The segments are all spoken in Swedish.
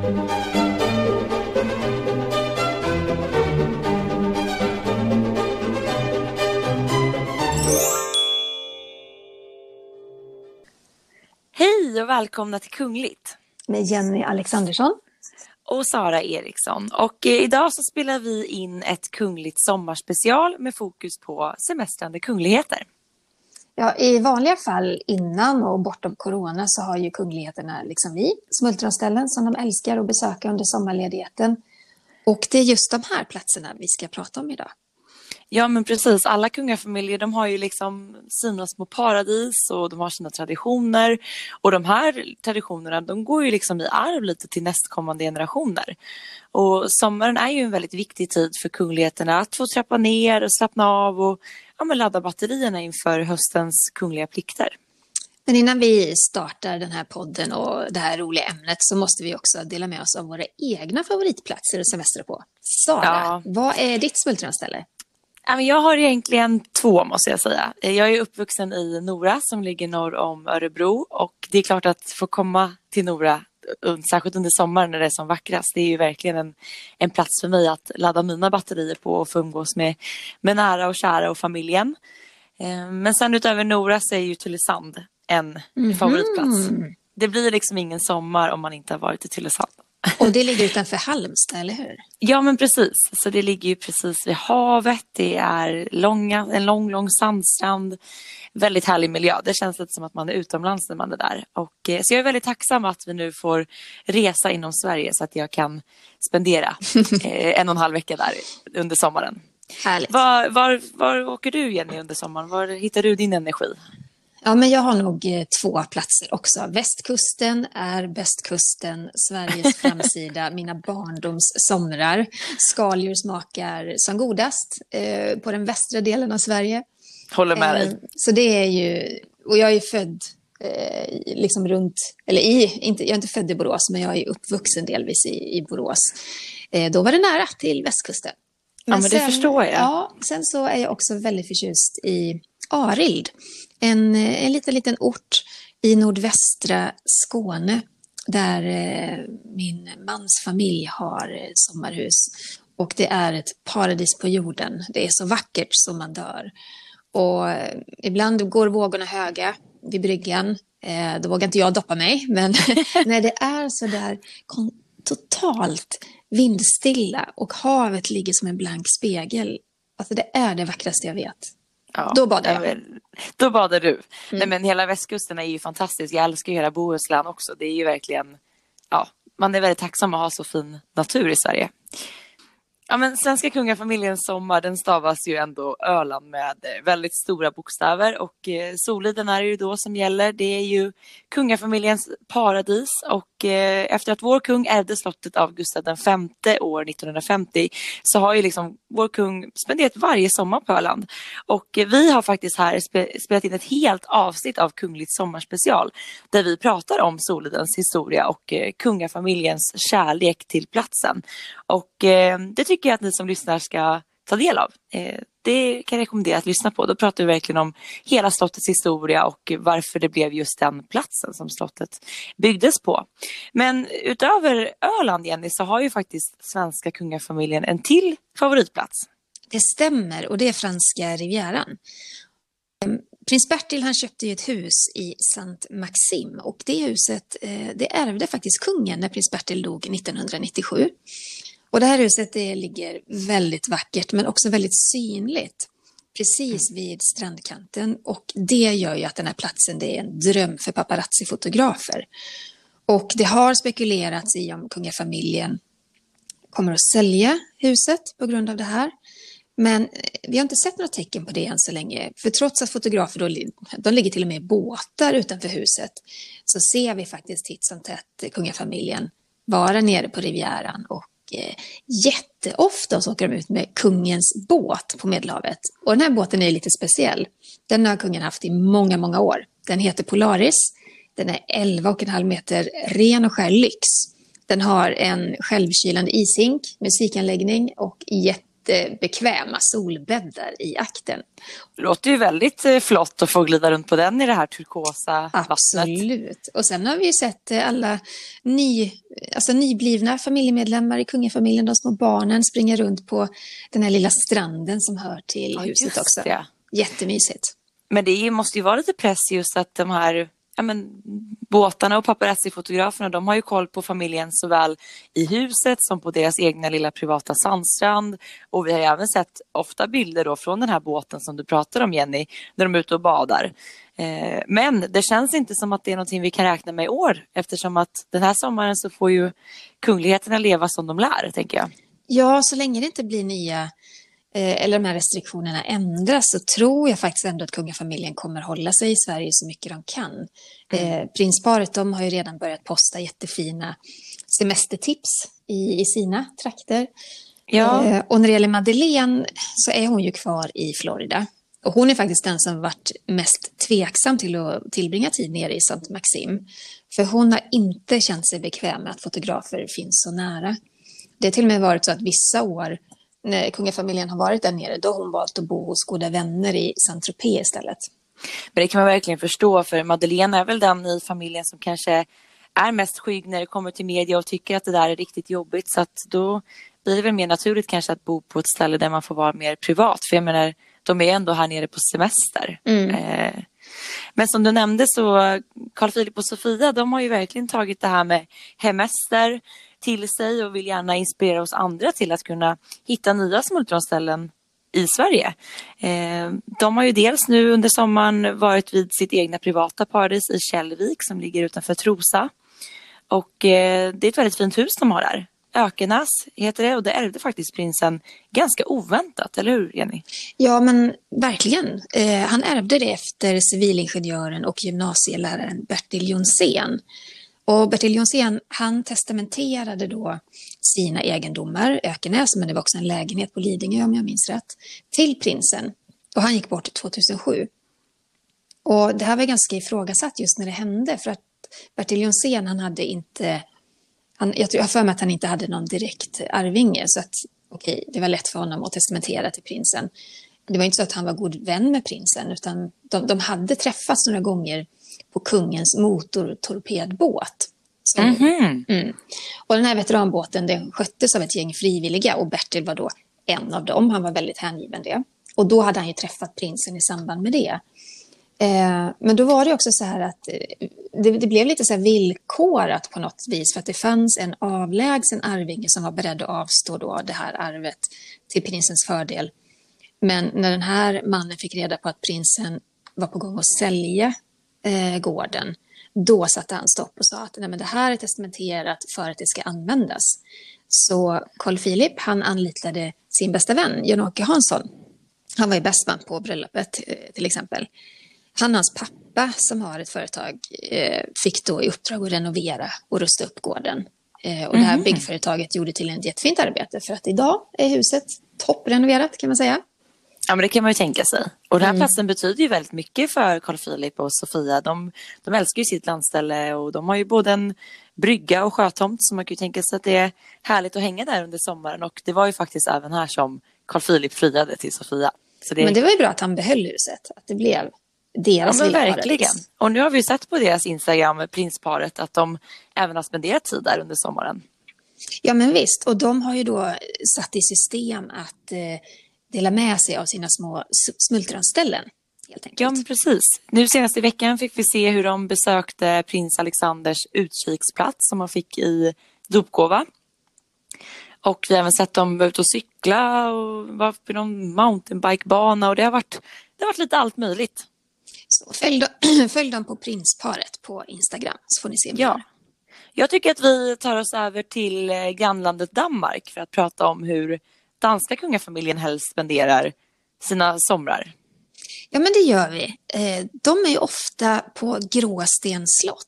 Hej och välkomna till Kungligt. Med Jenny Alexandersson. Och Sara Eriksson. Och eh, idag så spelar vi in ett kungligt sommarspecial med fokus på semestrande kungligheter. Ja, I vanliga fall innan och bortom corona så har ju kungligheterna, liksom vi, smultronställen som de älskar att besöka under sommarledigheten. Och det är just de här platserna vi ska prata om idag. Ja men precis, alla kungafamiljer de har ju liksom sina små paradis och de har sina traditioner. Och de här traditionerna de går ju liksom i arv lite till nästkommande generationer. Och sommaren är ju en väldigt viktig tid för kungligheterna att få trappa ner och slappna av och ja, men ladda batterierna inför höstens kungliga plikter. Men innan vi startar den här podden och det här roliga ämnet så måste vi också dela med oss av våra egna favoritplatser att semestra på. Sara, ja. vad är ditt smultronställe? Jag har egentligen två måste jag säga. Jag är uppvuxen i Nora som ligger norr om Örebro och det är klart att få komma till Nora särskilt under sommaren när det är som vackrast. Det är ju verkligen en, en plats för mig att ladda mina batterier på och få umgås med, med nära och kära och familjen. Eh, men sen utöver Nora så är ju Tylösand en mm -hmm. favoritplats. Det blir liksom ingen sommar om man inte har varit i Tylösand. Och det ligger utanför Halmstad, eller hur? Ja, men precis. Så det ligger ju precis vid havet. Det är långa, en lång, lång sandstrand. Väldigt härlig miljö. Det känns lite som att man är utomlands när man är där. Och, eh, så jag är väldigt tacksam att vi nu får resa inom Sverige så att jag kan spendera eh, en och en halv vecka där under sommaren. Härligt. Var, var, var åker du Jenny under sommaren? Var hittar du din energi? Ja, men jag har nog eh, två platser också. Västkusten är bästkusten, Sveriges framsida, mina barndoms somrar. Skaldjur smakar som godast eh, på den västra delen av Sverige. Håller med dig. Eh, så det är ju, och jag är född eh, liksom runt, eller i, inte, jag är inte född i Borås, men jag är uppvuxen delvis i, i Borås. Eh, då var det nära till västkusten. Men ja, men det förstår jag. Ja, sen så är jag också väldigt förtjust i Arild en, en liten, liten ort i nordvästra Skåne där eh, min mans familj har eh, sommarhus. Och det är ett paradis på jorden. Det är så vackert som man dör. Och eh, ibland går vågorna höga vid bryggan. Eh, då vågar inte jag doppa mig, men när det är så där totalt vindstilla och havet ligger som en blank spegel. Alltså det är det vackraste jag vet. Ja, då badar jag. Då badar du. Mm. Nej, men hela västkusten är ju fantastisk. Jag älskar ju hela Bohuslän också. Det är ju verkligen, ja, man är väldigt tacksam att ha så fin natur i Sverige. Ja, men svenska kungafamiljens sommar den stavas ju ändå Öland med eh, väldigt stora bokstäver och eh, Soliden är det ju då som gäller. Det är ju kungafamiljens paradis och eh, efter att vår kung ärvde slottet av Gustav V år 1950 så har ju liksom vår kung spenderat varje sommar på Öland. Och eh, vi har faktiskt här spe spelat in ett helt avsnitt av Kungligt sommarspecial där vi pratar om Solidens historia och eh, kungafamiljens kärlek till platsen. Och eh, det tycker tycker jag att ni som lyssnar ska ta del av. Eh, det kan jag rekommendera att lyssna på. Då pratar vi verkligen om hela slottets historia och varför det blev just den platsen som slottet byggdes på. Men utöver Öland, Jenny, så har ju faktiskt svenska kungafamiljen en till favoritplats. Det stämmer och det är franska rivieran. Ehm, prins Bertil han köpte ju ett hus i Saint Maxim och det huset eh, det ärvde faktiskt kungen när prins Bertil dog 1997. Och det här huset det ligger väldigt vackert men också väldigt synligt precis vid strandkanten och det gör ju att den här platsen det är en dröm för paparazzi-fotografer. Och det har spekulerats i om kungafamiljen kommer att sälja huset på grund av det här. Men vi har inte sett några tecken på det än så länge. För trots att fotografer då, de ligger till och med i båtar utanför huset så ser vi faktiskt titt som tätt kungafamiljen vara nere på Rivieran och eh, jätteofta så åker de ut med kungens båt på Medelhavet. Och den här båten är lite speciell. Den har kungen haft i många, många år. Den heter Polaris. Den är 11,5 meter ren och skär lyx. Den har en självkylande ishink, musikanläggning och jätte jättebekväma solbäddar i akten. Det låter ju väldigt eh, flott att få glida runt på den i det här turkosa vattnet. Absolut. Och sen har vi ju sett eh, alla ny, alltså nyblivna familjemedlemmar i kungafamiljen, de små barnen, springa runt på den här lilla stranden som hör till Ja, huset också. det. Jättemysigt. Men det måste ju vara lite press just att de här ja, men, båtarna och paparazzi-fotograferna de har ju koll på familjen såväl i huset som på deras egna lilla privata sandstrand. Och vi har ju även sett ofta bilder då från den här båten som du pratar om Jenny, när de är ute och badar. Eh, men det känns inte som att det är någonting vi kan räkna med i år eftersom att den här sommaren så får ju kungligheterna leva som de lär, tänker jag. Ja, så länge det inte blir nya eller de här restriktionerna ändras så tror jag faktiskt ändå att kungafamiljen kommer hålla sig i Sverige så mycket de kan. Eh, prinsparet de har ju redan börjat posta jättefina semestertips i, i sina trakter. Ja. Eh, och när det gäller Madeleine så är hon ju kvar i Florida. Och hon är faktiskt den som varit mest tveksam till att tillbringa tid nere i St. Maxim. För hon har inte känt sig bekväm med att fotografer finns så nära. Det har till och med varit så att vissa år när kungafamiljen har varit där nere, då har hon valt att bo hos goda vänner i Saint-Tropez istället. Men det kan man verkligen förstå för Madeleine är väl den i familjen som kanske är mest skygg när det kommer till media och tycker att det där är riktigt jobbigt. Så att då blir det väl mer naturligt kanske att bo på ett ställe där man får vara mer privat. För jag menar, de är ändå här nere på semester. Eh, men som du nämnde så Carl Philip och Sofia de har ju verkligen tagit det här med hemester till sig och vill gärna inspirera oss andra till att kunna hitta nya smultronställen i Sverige. Eh, de har ju dels nu under sommaren varit vid sitt egna privata paradis i Källvik som ligger utanför Trosa. Och eh, det är ett väldigt fint hus de har där. Ökenäs heter det och det ärvde faktiskt prinsen ganska oväntat, eller hur Jenny? Ja, men verkligen. Eh, han ärvde det efter civilingenjören och gymnasieläraren Bertil Jonsén. Och Bertil Jonsén, han testamenterade då sina egendomar, Ökenäs, men det var också en lägenhet på Lidingö om jag minns rätt, till prinsen. Och han gick bort 2007. Och det här var ganska ifrågasatt just när det hände, för att Bertil Jonsén, han hade inte, han, jag, tror, jag har för mig att han inte hade någon direkt arvinge, så att okej, det var lätt för honom att testamentera till prinsen. Det var inte så att han var god vän med prinsen, utan de, de hade träffats några gånger på kungens motortorpedbåt. Som, Mhm. mm. Och den här veteranbåten den sköttes av ett gäng frivilliga och Bertil var då en av dem. Han var väldigt hängiven det. Och då hade han ju träffat prinsen i samband med det. Eh, men då var det också så här att eh, det, det blev lite så här villkorat på något vis för att det fanns en avlägsen arvinge som var beredd att avstå då det här arvet till prinsens fördel. Men när den här mannen fick reda på att prinsen var på gång att sälja eh, gården, då satte han stopp och sa att Nej, men det här är testamenterat för att det ska användas. Så Carl Philip han anlitade sin bästa vän, Jan-Åke Hansson. Han var ju bäst man på bröllopet eh, till exempel. Han och hans pappa som har ett företag eh, fick då i uppdrag att renovera och rusta upp gården. Eh, och det här byggföretaget gjorde till ett jättefint arbete för att idag är huset topprenoverat kan man säga. Ja, men det kan man ju tänka sig. Och den här platsen betyder ju väldigt mycket för Carl Philip och Sofia. De, de älskar ju sitt landställe och de har ju både en brygga och sjötomt så man kan ju tänka sig att det är härligt att hänga där under sommaren. Och det var ju faktiskt även här som Carl Philip friade till Sofia. Det, Men det var ju bra att han behöll huset, att det blev ja, deras men lilla verkligen. Och nu har vi ju sett på deras Instagram, prinsparet, att de även har spenderat tid där under sommaren. Ja, men visst. Och de har ju då satt i system att eh, dela med sig av sina små smultronställen. Ja, men precis. Nu senast i veckan fick vi se hur de besökte prins Alexanders utkiksplats som han fick i dopgåva. Och vi har även sett dem vara ute och cykla och vara på någon mountainbikebana och det har varit, det har varit lite allt möjligt. Så följ, dem, följ dem på prinsparet på Instagram så får ni se mer. Ja. Jag tycker att vi tar oss över till eh, grannlandet Danmark för att prata om hur danska kungafamiljen helst spenderar sina somrar. Ja, men det gör vi. Eh, De är ju ofta på Gråstens slott.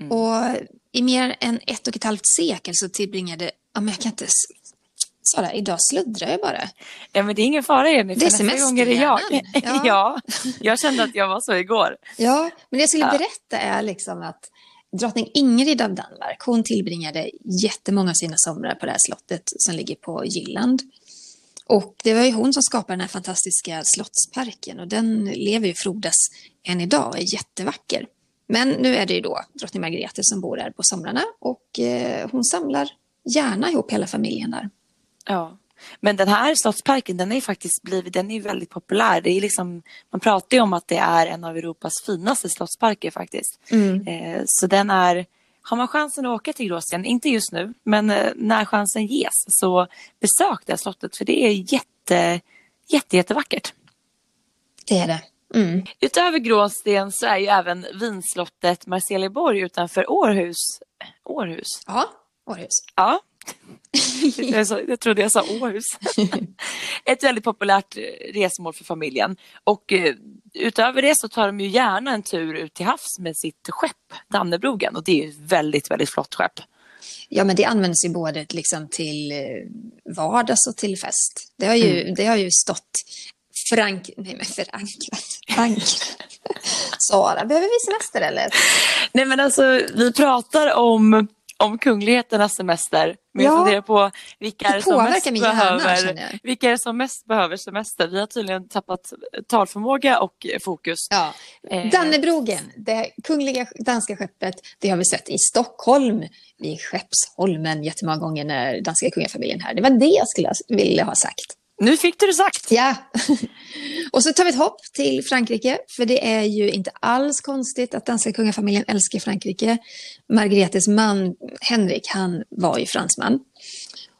Mm. Och i mer än ett och ett halvt sekel så tillbringade... Ja, men jag kan inte... Sara, idag sluddrar jag bara. Ja, men det är ingen fara Jenny, Det är nästa gång är det jag. semesterhjärnan. Ja. jag kände att jag var så igår. Ja, men det jag skulle Ja. berätta är liksom att drottning Ingrid av Danmark, hon tillbringade jättemånga av sina somrar på det här slottet som ligger på Jylland. Och det var ju hon som skapade den här fantastiska slottsparken och den lever ju frodas än idag och är jättevacker. Men nu är det ju då drottning Margrethe som bor där på somrarna och eh, hon samlar gärna ihop hela familjen där. Ja. Men den här slottsparken den är faktiskt blivit, den är väldigt populär. Det är liksom, man pratar ju om att det är en av Europas finaste slottsparker faktiskt. Mm. Eh, så den är, har man chansen att åka till Gråsten, inte just nu, men eh, när chansen ges så besök det slottet för det är jätte, jätte, jättevackert. Det är det. Mm. Utöver Gråsten så är ju även vinslottet Marselieborg utanför Århus. Århus? Ja, Århus. Ja, jag, sa, jag trodde jag sa Åhus. Ett väldigt populärt eh, resmål för familjen. Och uh, utöver det så tar de ju gärna en tur ut till havs med sitt skepp, Dannebrogen. Och det är ett väldigt, väldigt flott skepp. Ja, men det används ju både liksom till eh, vardags och till fest. Det har ju, mm. det har ju stått Frank... Nej, men förankrat. Förankrat. Sara, behöver vi semester eller? Nej, men alltså vi pratar om om kungligheternas semester. Men ja. jag funderar på vilka är, som mest behöver, vilka är som mest behöver semester. Vi har tydligen tappat talförmåga och fokus. Ja. Eh. Dannebrogen, det kungliga danska skeppet, det har vi sett i Stockholm, vid Skeppsholmen jättemånga gånger när danska kungafamiljen här. Det var det jag skulle vilja ha sagt. Nu fick du det sagt. Ja. och så tar vi ett hopp till Frankrike, för det är ju inte alls konstigt att danska kungafamiljen älskar Frankrike. Margretes man Henrik, han var ju fransman.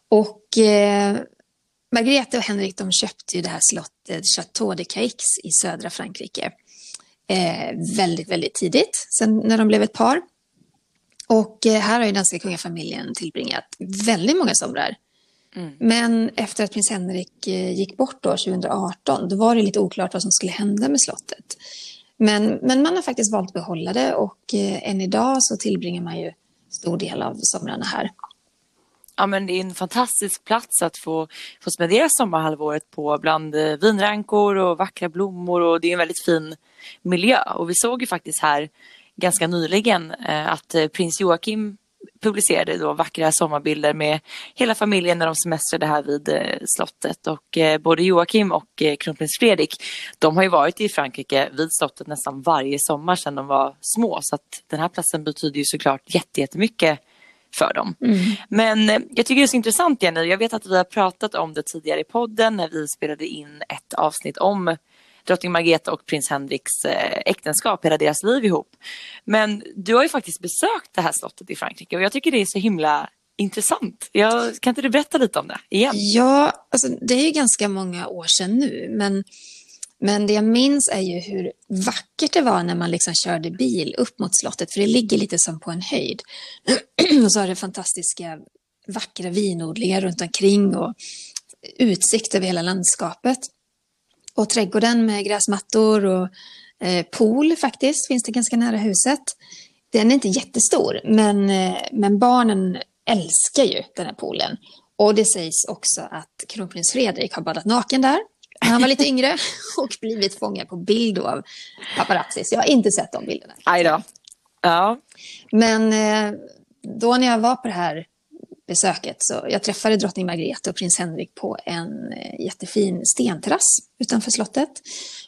Och eh, Margrethe och Henrik de köpte ju det här slottet Chateau de Caix i södra Frankrike. Eh, väldigt, väldigt tidigt, sen när de blev ett par. Och eh, här har ju danska kungafamiljen tillbringat väldigt många somrar. Mm. Men efter att prins Henrik eh, gick bort då 2018, då var det lite oklart vad som skulle hända med slottet. Men, men man har faktiskt valt att behålla det och eh, än idag så tillbringar man ju stor del av somrarna här. Ja, men det är en fantastisk plats att få, få spendera sommarhalvåret på bland eh, vinrankor och vackra blommor och det är en väldigt fin miljö. Och vi såg ju faktiskt här ganska nyligen att prins Joakim publicerade då vackra sommarbilder med hela familjen när de semestrade här vid eh, slottet och eh, både Joakim och eh, kronprins Fredrik de har ju varit i Frankrike vid slottet nästan varje sommar sedan de var små så att den här platsen betyder ju såklart jättemycket för dem. Mm. Men jag tycker det är så intressant Jenny, jag vet att vi har pratat om det tidigare i podden när vi spelade in ett avsnitt om drottning Margrethe och prins Henriks eh, äktenskap, hela deras liv ihop. Men du har ju faktiskt besökt det här slottet i Frankrike och jag tycker det är så himla intressant. Jag, kan inte du berätta lite om det igen? Ja, alltså, det är ju ganska många år sedan nu, men, men det jag minns är ju hur vackert det var när man liksom körde bil upp mot slottet, för det ligger lite som på en höjd. och så har det fantastiska vackra vinodlingar runt omkring och utsikt över hela landskapet. Och trädgården med gräsmattor och eh, pool faktiskt finns det ganska nära huset. Den är inte jättestor, men, eh, men barnen älskar ju den här poolen. Och det sägs också att kronprins Fredrik har badat naken där när han var lite yngre och blivit fångad på bild av paparazzis. Jag har inte sett de bilderna. Aj då. Ja. Men eh, då när jag var på det här besöket. Så jag träffade drottning Margrethe och prins Henrik på en eh, jättefin stenterrass utanför slottet.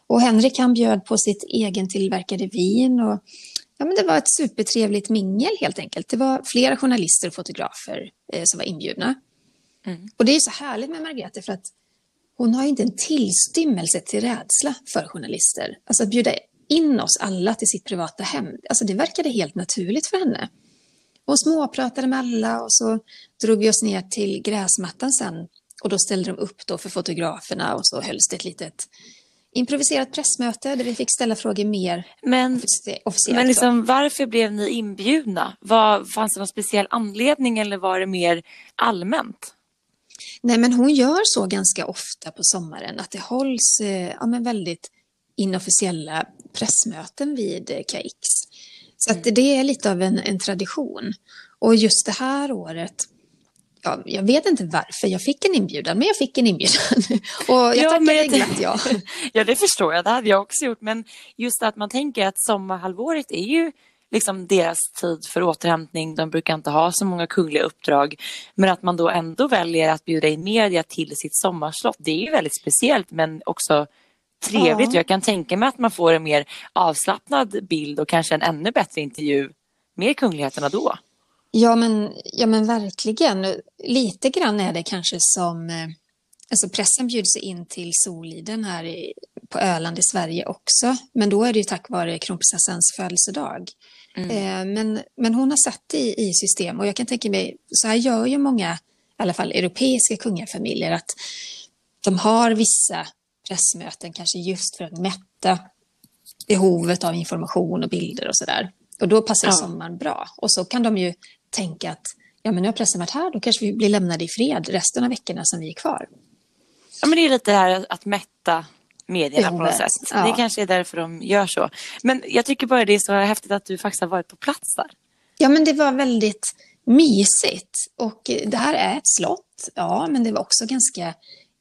Och Henrik han bjöd på sitt egentillverkade vin och ja, men det var ett supertrevligt mingel helt enkelt. Det var flera journalister och fotografer eh, som var inbjudna. Mm. Och det är så härligt med Margrethe för att hon har inte en tillstymmelse till rädsla för journalister. Alltså att bjuda in oss alla till sitt privata hem, alltså det verkade helt naturligt för henne och småpratade med alla och så drog vi oss ner till gräsmattan sen och då ställde de upp då för fotograferna och så hölls det ett litet improviserat pressmöte där vi fick ställa frågor mer men, officiellt. Men liksom, varför blev ni inbjudna? Var, fanns det någon speciell anledning eller var det mer allmänt? Nej, men hon gör så ganska ofta på sommaren att det hålls eh, ja, men väldigt inofficiella pressmöten vid eh, KX. Så att det är lite av en, en tradition. Och just det här året, ja, jag vet inte varför jag fick en inbjudan, men jag fick en inbjudan. Och jag ja, tackade glatt ja. ja, det förstår jag. Det hade jag också gjort. Men just att man tänker att sommarhalvåret är ju liksom deras tid för återhämtning. De brukar inte ha så många kungliga uppdrag. Men att man då ändå väljer att bjuda in media till sitt sommarslott, det är ju väldigt speciellt men också trevligt. Ja. Jag kan tänka mig att man får en mer avslappnad bild och kanske en ännu bättre intervju med kungligheterna då. Ja men, ja, men verkligen. Lite grann är det kanske som eh, Alltså pressen bjuds in till Soliden här i, på Öland i Sverige också. Men då är det ju tack vare kronprinsessans födelsedag. Mm. Eh, men, men hon har satt det i, i system och jag kan tänka mig, så här gör ju många, i alla fall europeiska kungafamiljer, att de har vissa pressmöten kanske just för att mätta behovet av information och bilder och sådär. Och då passar ja. sommaren bra. Och så kan de ju tänka att ja, men nu har pressen varit här, då kanske vi blir lämnade i fred resten av veckorna som vi är kvar. Ja, men det är lite det här att mätta medierna på något sätt. Ja. Det kanske är därför de gör så. Men jag tycker bara det är så häftigt att du faktiskt har varit på plats där. Ja, men det var väldigt mysigt. Och det här är ett slott, ja, men det var också ganska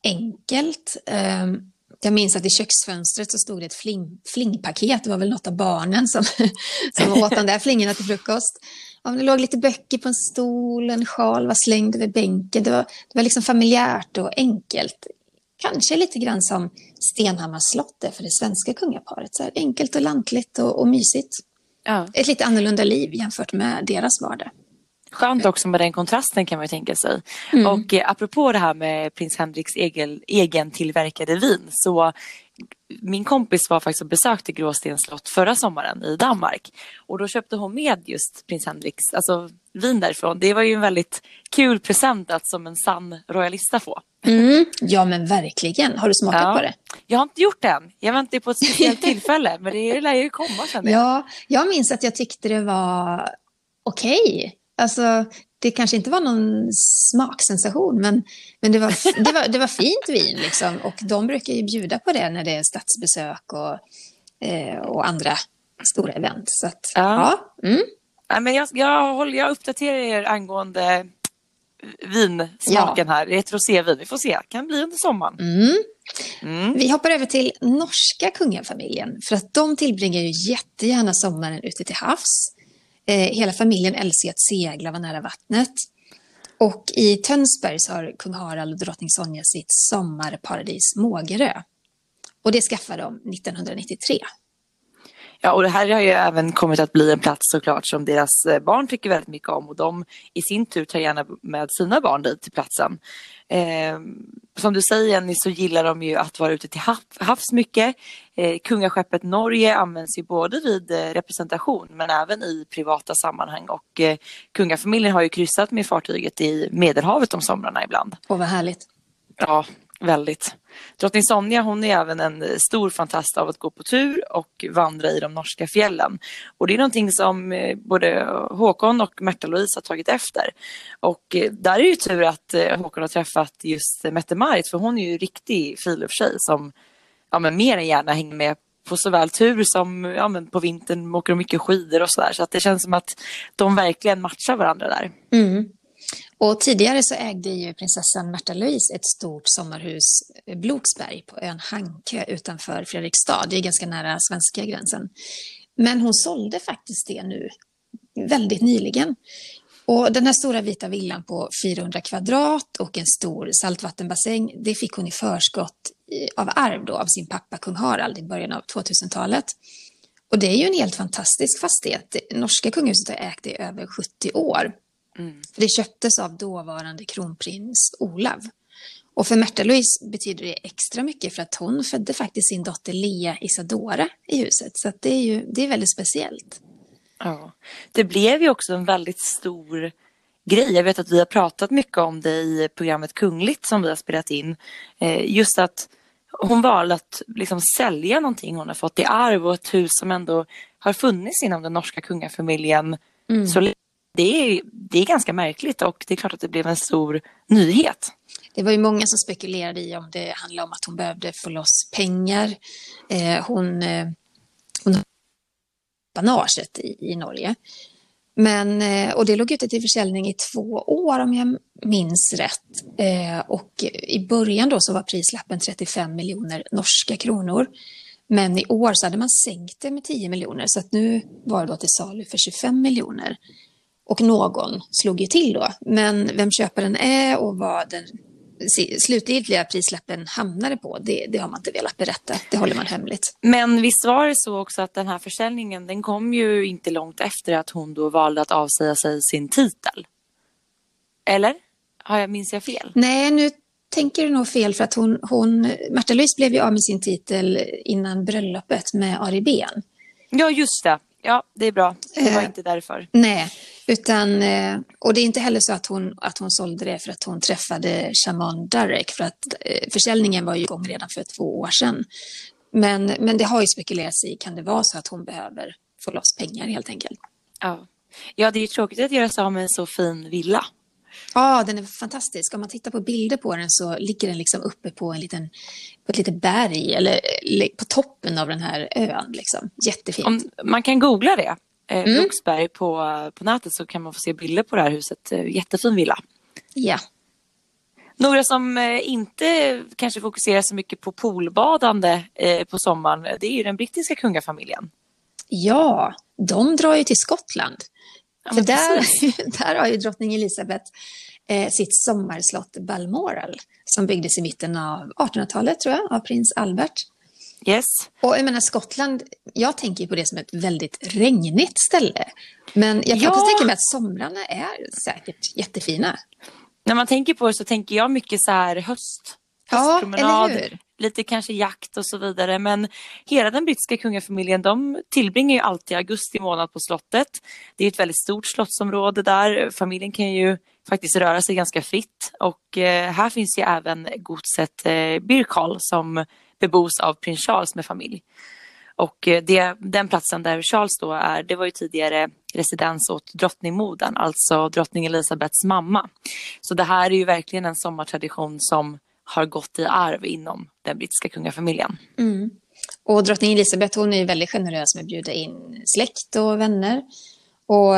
enkelt. Ehm, jag minns att i köksfönstret så stod det ett fling, flingpaket. Det var väl något av barnen som, som åt de där flingorna till frukost. Ja, det låg lite böcker på en stol, en sjal var slängd över bänken. Det var, det var liksom familjärt och enkelt kanske lite grann som Stenhammars slott är för det svenska kungaparet. Så här, enkelt och lantligt och, och mysigt. Ja. Ett lite annorlunda liv jämfört med deras vardag. Skönt också med den kontrasten kan man tänka sig. Mm. Och eh, apropå det här med prins Henriks egen, egen tillverkade vin så min kompis var faktiskt och besökte Gråstens slott förra sommaren i Danmark. Och då köpte hon med just prins Henriks alltså, vin därifrån. Det var ju en väldigt kul present att som en sann royalista få. Mm, ja men verkligen. Har du smakat ja. på det? Jag har inte gjort det än. Jag väntar på ett speciellt tillfälle. men det lär ju komma sen. Ja, jag minns att jag tyckte det var okej. Alltså, det kanske inte var någon smaksensation, men, men det, var, det, var, det var fint vin. Liksom. Och de brukar ju bjuda på det när det är statsbesök och, eh, och andra stora event. Så att, ja. ja. Mm. ja men jag, jag, håller, jag uppdaterar er angående vinsmaken ja. här. Det är ett rosévin. Vi får se. Det kan bli under sommaren. Mm. Mm. Vi hoppar över till norska kungafamiljen. För att de tillbringar ju jättegärna sommaren ute till havs. Eh, hela familjen älskar att segla, vara nära vattnet. Och i Tönsberg så har kung Harald och drottning Sonja sitt sommarparadis Mågerö. Och det skaffade de 1993. Ja, och det här har ju även kommit att bli en plats såklart som deras eh, barn tycker väldigt mycket om och de i sin tur tar gärna med sina barn dit till platsen. Eh, som du säger Jenny så gillar de ju att vara ute till havs mycket. Eh, kungaskeppet Norge används ju både vid eh, representation men även i privata sammanhang och eh, kungafamiljen har ju kryssat med fartyget i Medelhavet om somrarna ibland. Åh vad härligt. Ja, väldigt. Drottning Sonja hon är även en eh, stor fantast av att gå på tur och vandra i de norska fjällen. Och det är någonting som eh, både Håkon och Märta-Louise har tagit efter. Och eh, där är det ju tur att Håkon har träffat just Mette-Marit för hon är ju riktig friluftstjej som ja, men mer än gärna hänger med på såväl tur som ja, men på vintern åker de mycket skidor och sådär. Så att det känns som att de verkligen matchar varandra där. Mm. Och tidigare så ägde ju prinsessan Märta Louise ett stort sommarhus, eh, Bloksberg, på ön Hankö utanför Fredrikstad. Det är ganska nära svenska gränsen. Men hon sålde faktiskt det nu, väldigt nyligen. Och den här stora vita villan på 400 kvadrat och en stor saltvattenbassäng, det fick hon i förskott av arv då av sin pappa kung Harald i början av 2000-talet. Och det är ju en helt fantastisk fastighet. Det norska kungahuset har ägt det i över 70 år. Mm. Det köptes av dåvarande kronprins Olav. Och för Märta-Louise betyder det extra mycket för att hon födde faktiskt sin dotter Lea Isadora i huset. Så det är ju det är väldigt speciellt. Ja, det blev ju också en väldigt stor grej. Jag vet att vi har pratat mycket om det i programmet Kungligt som vi har spelat in. Eh, just att hon valde att liksom sälja någonting hon har fått i arv och ett hus som ändå har funnits inom den norska kungafamiljen mm. så det är, det är ganska märkligt och det är klart att det blev en stor nyhet. Det var ju många som spekulerade i om det handlade om att hon behövde få loss pengar. Eh, hon, eh, hon banaget i, i Norge. Men, eh, och det låg ute till försäljning i två år om jag minns rätt. Eh, och i början då så var prislappen 35 miljoner norska kronor. Men i år så hade man sänkt det med 10 miljoner så att nu var det då till salu för 25 miljoner. Och någon slog ju till då. Men vem köparen är och vad den slutgiltiga prislappen hamnade på, det, det, har man inte velat berätta. Det håller man hemligt. Men visst var det så också att den här försäljningen, den kom ju inte långt efter att hon då valde att avsäga sig sin titel? Eller? Har jag, minns jag fel? Nej, nu tänker du nog fel för att hon, hon Märta Louise blev ju av med sin titel innan bröllopet med Ari Ben. Ja, just det. Ja, det är bra. Det var uh, inte därför. Nej, utan, eh, och det är inte heller så att hon, att hon sålde det för att hon träffade Shaman Darek, för att eh, försäljningen var ju igång redan för två år sedan. Men, men det har ju spekulerats i, kan det vara så att hon behöver få loss pengar helt enkelt? Ja, ja det är ju tråkigt att göra sig av med en så fin villa. Ja, den är fantastisk. Om man tittar på bilder på den så ligger den liksom uppe på, en liten, på ett litet berg eller på toppen av den här ön. Liksom. Jättefint. Om man kan googla det, eh, mm. Luxberg på, på nätet så kan man få se bilder på det här huset. Eh, jättefin villa. Ja. Några som eh, inte kanske fokuserar så mycket på poolbadande eh, på sommaren, det är ju den brittiska kungafamiljen. Ja, de drar ju till Skottland. Ja, För där, där har ju drottning Elizabeth eh, sitt sommarslott Balmoral som byggdes i mitten av 1800-talet tror jag av prins Albert. Yes. Och jag menar Skottland, jag tänker på det som ett väldigt regnigt ställe. Men jag kan ja. också tänka mig att somrarna är säkert jättefina. När man tänker på det så tänker jag mycket så här höst. Höstpromenad, ja, lite kanske jakt och så vidare. Men hela den brittiska kungafamiljen de tillbringar ju alltid augusti månad på slottet. Det är ett väldigt stort slottsområde där. Familjen kan ju faktiskt röra sig ganska fritt och eh, här finns ju även godset eh, Birkhall som bebos av prins Charles med familj. Och eh, det, den platsen där Charles då är, det var ju tidigare residens åt drottningmodern, alltså drottning Elisabeths mamma. Så det här är ju verkligen en sommartradition som har gått i arv inom den brittiska kungafamiljen. Mm. Och drottning Elisabeth hon är väldigt generös med att bjuda in släkt och vänner. Och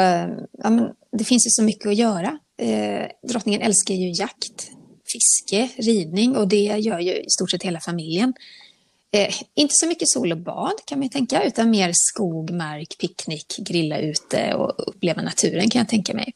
ja, men, det finns ju så mycket att göra. Eh, drottningen älskar ju jakt, fiske, ridning och det gör ju i stort sett hela familjen. Eh, inte så mycket sol och bad kan man ju tänka, utan mer skog, mark, picknick, grilla ute och uppleva naturen kan jag tänka mig.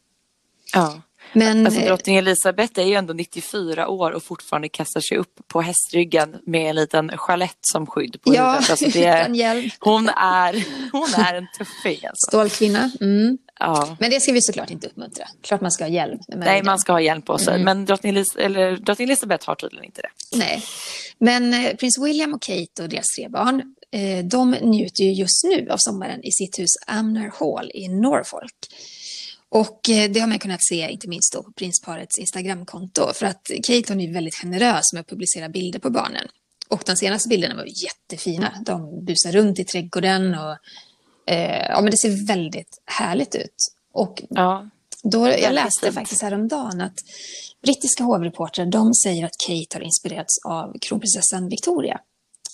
Ja. Men, alltså, drottning Elisabeth är ju ändå 94 år och fortfarande kastar sig upp på hästryggen med en liten chalett som skydd på ja, huvudet. Alltså det, hjälm. Hon är, hon är en tuffing. Alltså. Stålkvinna. Mm. Ja. Men det ska vi såklart inte uppmuntra. Klart man ska ha hjälm. Nej, man ska ha hjälm på sig. Mm. Men drottning, Elis eller, drottning Elisabeth har tydligen inte det. Nej. Men eh, prins William och Kate och deras tre barn, eh, de njuter ju just nu av sommaren i sitt hus Amner Hall i Norfolk. Och eh, det har man kunnat se inte minst då på prinsparets Instagramkonto för att Kate hon är väldigt generös med att publicera bilder på barnen. Och de senaste bilderna var jättefina. De busar runt i trädgården och eh, ja, men det ser väldigt härligt ut. Och ja, då, jag läste fint. faktiskt häromdagen att brittiska hovreportrar de säger att Kate har inspirerats av kronprinsessan Victoria.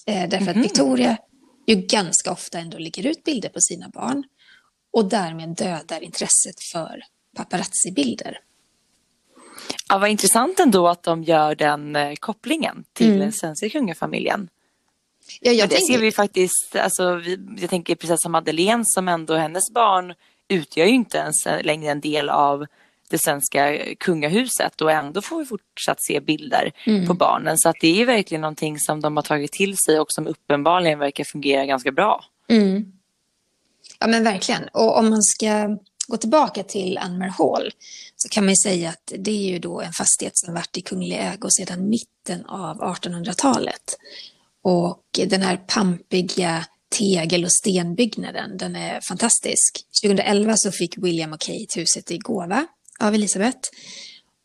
Eh, därför mm -hmm. att mhm. Victoria ju ganska ofta ändå lägger ut bilder på sina barn och därmed dödar intresset för paparazzi-bilder. Ja, vad intressant ändå att de gör den eh, kopplingen till mm. den svenska kungafamiljen. Ja, jag det tänker... ser vi faktiskt, alltså, vi, jag tänker prinsessa Madeleine som ändå hennes barn utgör ju inte ens längre en del av det svenska kungahuset och ändå får vi fortsatt se bilder mm. på barnen. Så att det är verkligen någonting som de har tagit till sig och som uppenbarligen verkar fungera ganska bra. Mm. Ja men verkligen. Och om man ska gå tillbaka till Anmer Hall så kan man säga att det är ju då en fastighet som varit i kunglig ägo sedan mitten av 1800-talet. Och den här pampiga tegel och stenbyggnaden, den är fantastisk. 2011 så fick William och Kate huset i gåva av Elisabeth.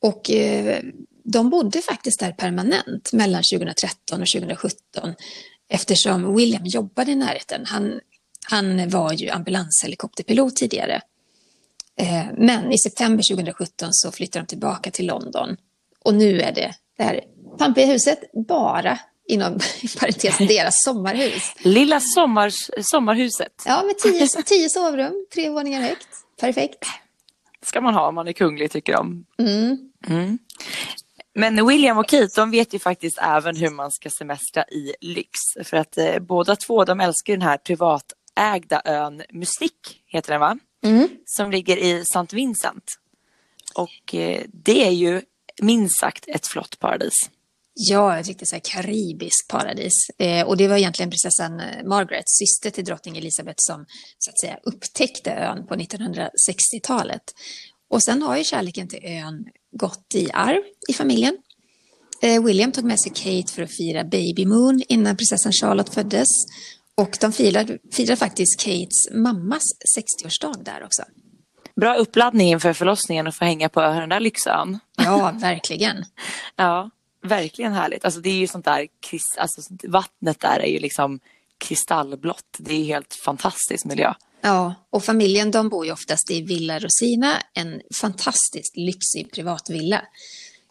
Och eh, de bodde faktiskt där permanent mellan 2013 och 2017 eftersom William jobbade i närheten. Han han var ju ambulanshelikopterpilot tidigare. Eh, men i september 2017 så flyttade de tillbaka till London. Och nu är det det här pampiga huset bara inom parentes deras sommarhus. Lilla sommars, sommarhuset. Ja, med tio, tio sovrum, tre våningar högt. Perfekt. ska man ha om man är kunglig tycker de. Mm. Mm. Men William och Kate, de vet ju faktiskt även hur man ska semestra i lyx. För att eh, båda två, de älskar den här privatägda ön Mystique, heter den va? Mm. Som ligger i St. Vincent. Och eh, det är ju minst sagt ett flott paradis. Ja, ett riktigt så här karibiskt paradis. Eh, och det var egentligen prinsessan eh, Margaret, syster till drottning Elizabeth, som så att säga upptäckte ön på 1960-talet. Och sen har ju kärleken till ön gått i arv i familjen. Eh, William tog med sig Kate för att fira Baby Moon innan prinsessan Charlotte föddes. Och de firade, firade faktiskt Kates mammas 60-årsdag där också. Bra uppladdning inför förlossningen och få hänga på den där lyxön. Ja, verkligen. ja, verkligen härligt. Alltså det är ju sånt där, alltså vattnet där är ju liksom kristallblått. Det är helt fantastisk miljö. Ja, och familjen de bor ju oftast i Villa Rosina, en fantastiskt lyxig privatvilla.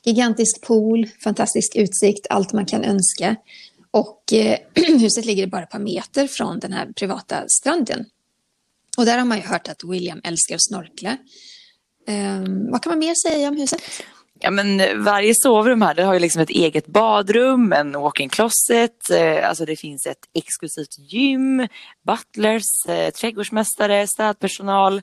Gigantisk pool, fantastisk utsikt, allt man kan önska. Och eh, huset ligger bara ett par meter från den här privata stranden. Och där har man ju hört att William älskar att snorkla. Eh, vad kan man mer säga om huset? Ja, men eh, varje sovrum här det har ju liksom ett eget badrum, en walk-in closet, eh, alltså det finns ett exklusivt gym, butlers, eh, trädgårdsmästare, städpersonal.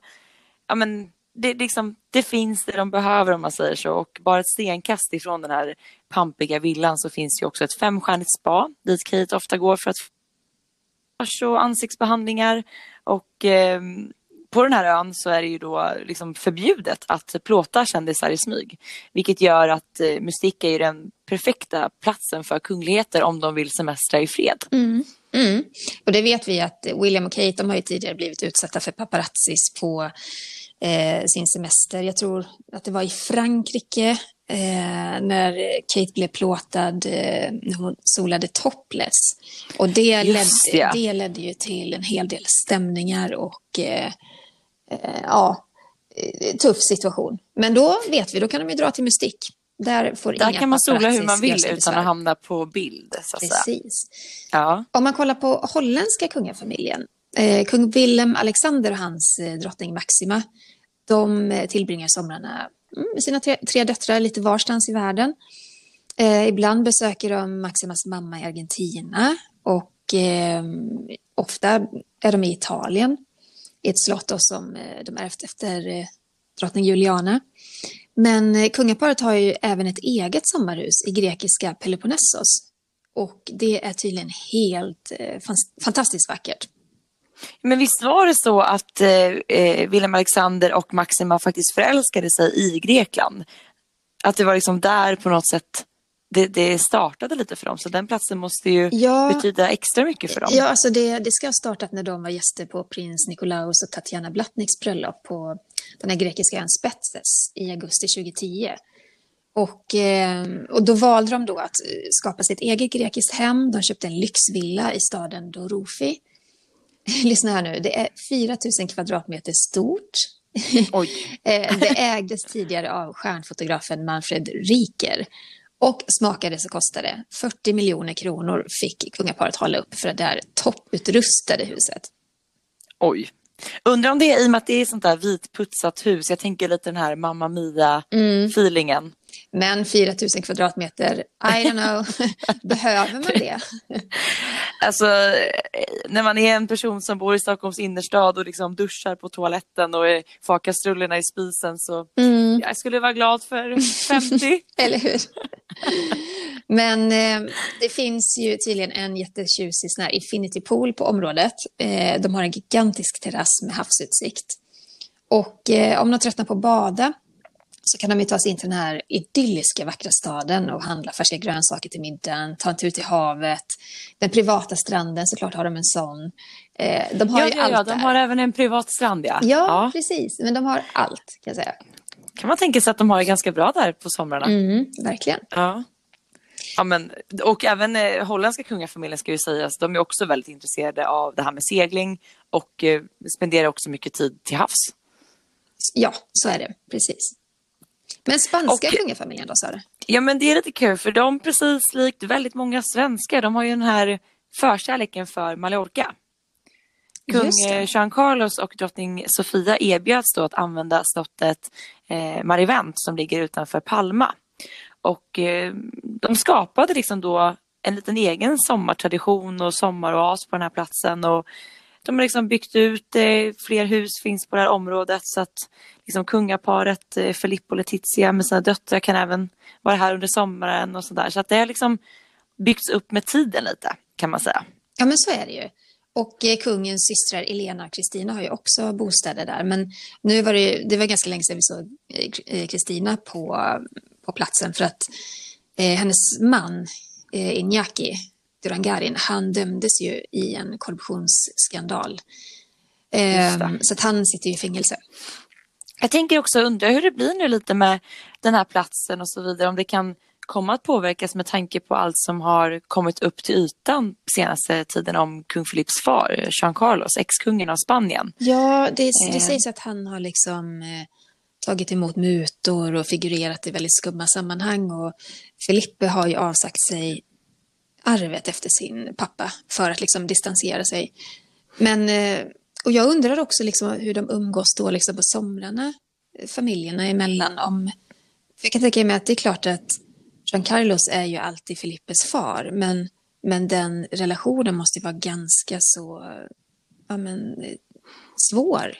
Ja, men det, liksom, det finns det de behöver om man säger så och bara ett stenkast ifrån den här pampiga villan så finns ju också ett femstjärnigt spa dit Kate ofta går för att få och ansiktsbehandlingar och eh, på den här ön så är det ju då liksom förbjudet att plåta kändisar i smyg. Vilket gör att eh, Mystique är den perfekta platsen för kungligheter om de vill semestra i fred. Mm. Mm. Och det vet vi att William och Kate de har ju tidigare blivit utsatta för paparazzis på eh, sin semester. Jag tror att det var i Frankrike eh, när Kate blev plåtad eh, när hon solade topless. Och det ledde, ja. det ledde ju till en hel del stämningar och eh, eh, ja, eh, tuff situation. Men då vet vi, då kan de ju dra till Mystik. Där, får Där kan man sola hur man vill utan att hamna på bild. Så Precis. Ja. Om man kollar på holländska kungafamiljen. Eh, kung Willem Alexander och hans eh, drottning Maxima. De eh, tillbringar somrarna mm, med sina tre, tre döttrar lite varstans i världen. Eh, ibland besöker de Maximas mamma i Argentina och eh, ofta är de i Italien i ett slott som eh, de ärvt efter eh, drottning Juliana. Men eh, kungaparet har ju även ett eget sommarhus i grekiska Peloponnesos. Och det är tydligen helt eh, fantastiskt vackert. Men visst var det så att eh, Wilhelm Alexander och Maxima faktiskt förälskade sig i Grekland? Att det var liksom där på något sätt det, det, startade lite för dem, så den platsen måste ju ja, betyda extra mycket för dem. Ja, alltså det, det ska ha startat när de var gäster på prins Nikolaus och Tatjana Blatniks bröllop på den här grekiska ön Spetses i augusti 2010. Och, eh, och då valde de då att skapa sitt eget grekiskt hem. De köpte en lyxvilla i staden Dorofi. Lyssna här nu, det är 4 000 kvadratmeter stort. Oj. Eh, det ägdes tidigare av stjärnfotografen Manfred Riker. Och smakade så kostade 40 miljoner kronor fick kungaparet hålla upp för det där topputrustade huset. Oj. Undrar om det är i och med att det är sånt där vitputsat hus. Jag tänker lite den här Mamma Mia-feelingen. Mm. Men 4 000 kvadratmeter, I don't know, behöver man det? alltså, när man är en person som bor i Stockholms innerstad och liksom duschar på toaletten och får kastrullerna i spisen så mm. jag skulle vara glad för 50. Eller hur? Men eh, det finns ju tydligen en jättetjusig sån här infinity pool på området. Eh, de har en gigantisk terrass med havsutsikt. Och eh, om de tröttnar på att bada så kan de ju ta sig in till den här idylliska vackra staden och handla färska grönsaker till middagen, ta en tur till havet. Den privata stranden, såklart har de en sån. Eh, de har ja, ju ja, allt ja, de där. har även en privat strand ja. ja. Ja, precis. Men de har allt kan jag säga. Kan man tänka sig att de har det ganska bra där på somrarna? Mm, verkligen. Ja. Ja, men, och även eh, holländska kungafamiljen ska ju sägas, de är också väldigt intresserade av det här med segling och eh, spenderar också mycket tid till havs. Ja, så är det. Precis. Men spanska och, kungafamiljen då, sa du? Ja, men det är lite kul för de, precis likt väldigt många svenskar, de har ju den här förkärleken för Mallorca. Kung Jean Carlos och drottning Sofia erbjöds då att använda slottet eh, Marivent som ligger utanför Palma. Och eh, de skapade liksom då en liten egen sommartradition och sommaroas på den här platsen. Och de har liksom byggt ut eh, fler hus finns på det här området så att liksom kungaparet eh, Filippo och Letizia med sina döttrar kan även vara här under sommaren och sådär. Så att det har liksom byggts upp med tiden lite kan man säga. Ja men så är det ju. Och eh, kungens systrar Elena och Kristina har ju också bostäder där. Men nu var det, det var ganska länge sedan vi såg eh, Kristina på, på platsen för att eh, hennes man eh, Inyaki Durangarin, han dömdes ju i en korruptionsskandal. Eh, så att han sitter ju i fängelse. Jag tänker också undra hur det blir nu lite med den här platsen och så vidare. Om det kan komma att påverkas med tanke på allt som har kommit upp till ytan senaste tiden om kung Philips far, Jean Carlos, ex-kungen av Spanien. Ja, det, det eh. sägs att han har liksom eh, tagit emot mutor och figurerat i väldigt skumma sammanhang och Filippe har ju avsagt sig arvet efter sin pappa för att liksom distansera sig. Men, eh, och jag undrar också liksom hur de umgås då liksom på somrarna, eh, familjerna emellan. Om, jag kan tänka mig att det är klart att Jean Carlos är ju alltid Filippes far, men, men den relationen måste vara ganska så ja, men, eh, svår.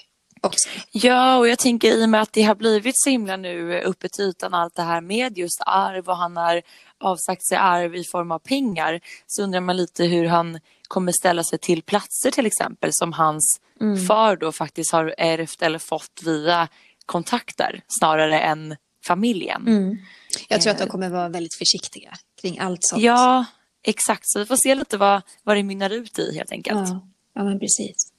Också. Ja, och jag tänker i och med att det har blivit så himla nu uppe till ytan allt det här med just arv och han har avsagt sig arv i form av pengar så undrar man lite hur han kommer ställa sig till platser till exempel som hans mm. far då faktiskt har ärvt eller fått via kontakter snarare än familjen. Mm. Jag tror att de eh. kommer vara väldigt försiktiga kring allt sånt. Ja, exakt. Så vi får se lite vad, vad det mynnar ut i helt enkelt. Ja, ja men precis.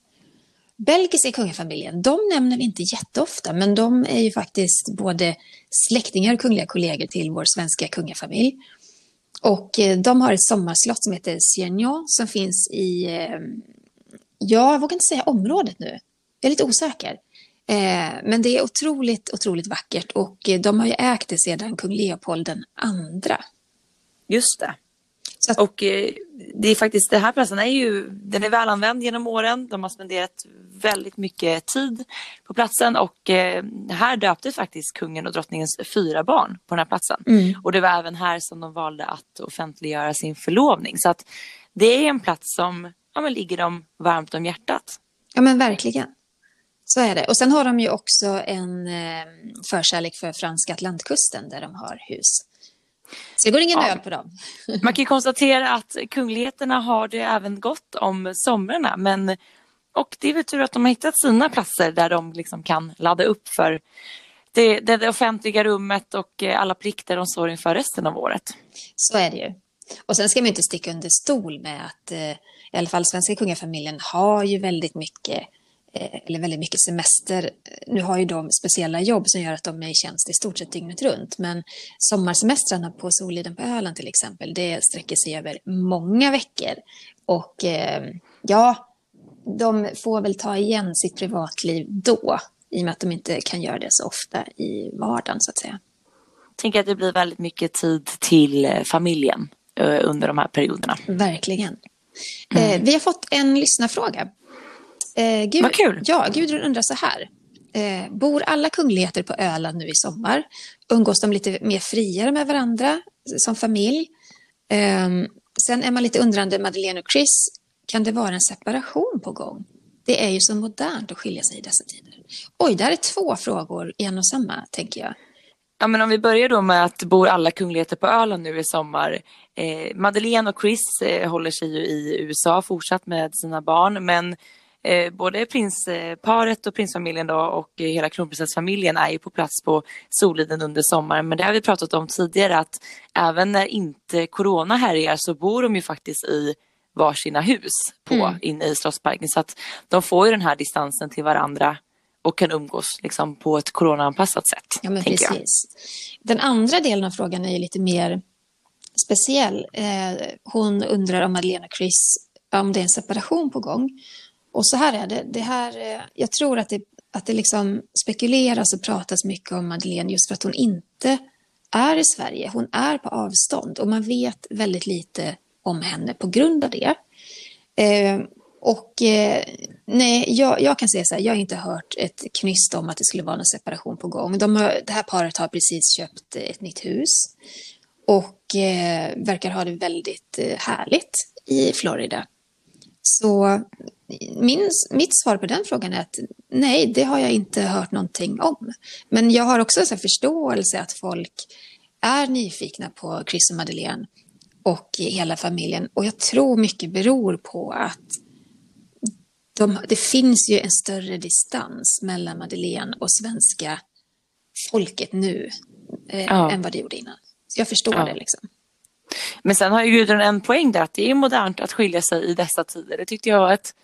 Belgiska kungafamiljen, de nämner vi inte jätteofta, men de är ju faktiskt både släktingar och kungliga kollegor till vår svenska kungafamilj. Och eh, de har ett sommarslott som heter Siegnon som finns i, eh, ja, jag vågar inte säga området nu. Jag är lite osäker. Eh, men det är otroligt, otroligt vackert och de har ju ägt det sedan kung Leopold den andra. Just det. Att... Och eh, det är faktiskt, den här platsen är ju, den är välanvänd genom åren. De har spenderat väldigt mycket tid på platsen och eh, här döptes faktiskt kungen och drottningens fyra barn på den här platsen. Mm. Och det var även här som de valde att offentliggöra sin förlovning. Så att det är en plats som ja, men ligger dem varmt om hjärtat. Ja men verkligen. Så är det. Och sen har de ju också en eh, förkärlek för franska Atlantkusten där de har hus. Så det går ingen ja. på dem. Man kan konstatera att kungligheterna har det även gott om somrarna. Men, och det är väl tur att de har hittat sina platser där de liksom kan ladda upp för det, det, det offentliga rummet och eh, alla plikter de står inför resten av året. Så är det ju. Och sen ska man inte sticka under stol med att eh, i alla fall svenska kungafamiljen har ju väldigt mycket eller väldigt mycket semester. Nu har ju de speciella jobb som gör att de är i tjänst i stort sett dygnet runt. Men sommarsemestrarna på Soliden på Öland till exempel, det sträcker sig över många veckor. Och eh, ja, de får väl ta igen sitt privatliv då, i och med att de inte kan göra det så ofta i vardagen så att säga. Tänker att det blir väldigt mycket tid till eh, familjen under de här perioderna. Verkligen. Mm. vi har fått en lyssnarfråga Eh, Gud, Vad kul! Ja, Gudrun undrar så här. Eh, bor alla kungligheter på Öland nu i sommar? Umgås de lite mer friare med varandra som familj? Eh, sen är man lite undrande, Madeleine och Chris, kan det vara en separation på gång? Det är ju så modernt att skilja sig i dessa tider. Oj, det här är två frågor i en och samma, tänker jag. Ja, men om vi börjar då med att bor alla kungligheter på Öland nu i sommar. Eh, Madeleine och Chris eh, håller sig ju i USA fortsatt med sina barn, men eh, både prinsparet och prinsfamiljen då och hela kronprinsessfamiljen är ju på plats på Soliden under sommaren. Men det har vi pratat om tidigare att även när inte corona härjar så bor de ju faktiskt i varsina hus på, mm. inne i Slottsparken. Så att de får ju den här distansen till varandra och kan umgås liksom, på ett coronaanpassat sätt. Ja, men precis. Jag. Den andra delen av frågan är ju lite mer speciell. Eh, hon undrar om Madeleine och Chris, om det är en separation på gång. Och så här är det, det här, eh, jag tror att det, att det liksom spekuleras och pratas mycket om Madeleine just för att hon inte är i Sverige. Hon är på avstånd och man vet väldigt lite om henne på grund av det. Eh, och eh, nej, jag, jag, kan säga så här, jag har inte hört ett knyst om att det skulle vara någon separation på gång. De har, det här paret har precis köpt ett nytt hus. och eh, verkar ha det väldigt eh, härligt i Florida. Så min, mitt svar på den frågan är att nej, det har jag inte hört någonting om. Men jag har också så förståelse att folk är nyfikna på Chris och Madeleine och hela familjen. Och jag tror mycket beror på att de, det finns ju en större distans mellan Madeleine och svenska folket nu eh, ja. än vad det gjorde innan. Så jag förstår ja. det liksom. Men sen har ju Gudrun en poäng där att det är modernt att skilja sig i dessa tider. Det tyckte jag var ett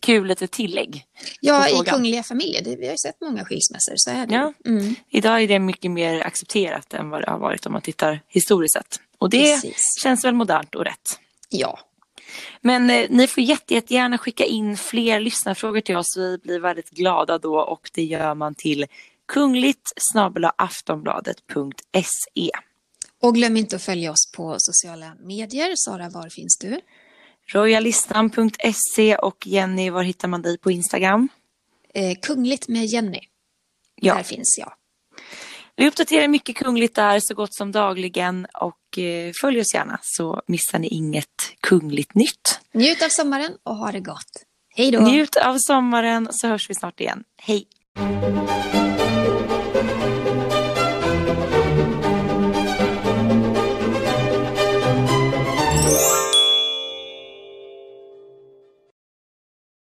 kul litet tillägg. Ja, i kungliga familjer. Det, vi har ju sett många skilsmässor, så är det. Ja. Mm. Idag är det mycket mer accepterat än vad det har varit om man tittar historiskt sett. Och det Precis. känns väl modernt och rätt. Ja. Men eh, ni får jätte, jättegärna skicka in fler lyssnarfrågor till oss. Vi blir väldigt glada då och det gör man till kungligt aftonbladet.se. Och glöm inte att följa oss på sociala medier. Sara, var finns du? Royalistan.se och Jenny, var hittar man dig på Instagram? Eh, kungligt med Jenny. Ja. Där finns jag. Vi uppdaterar mycket kungligt där så gott som dagligen och eh, följ oss gärna så missar ni inget kungligt nytt. Njut av sommaren och ha det gott. Hej då! Njut av sommaren så hörs vi snart igen. Hej!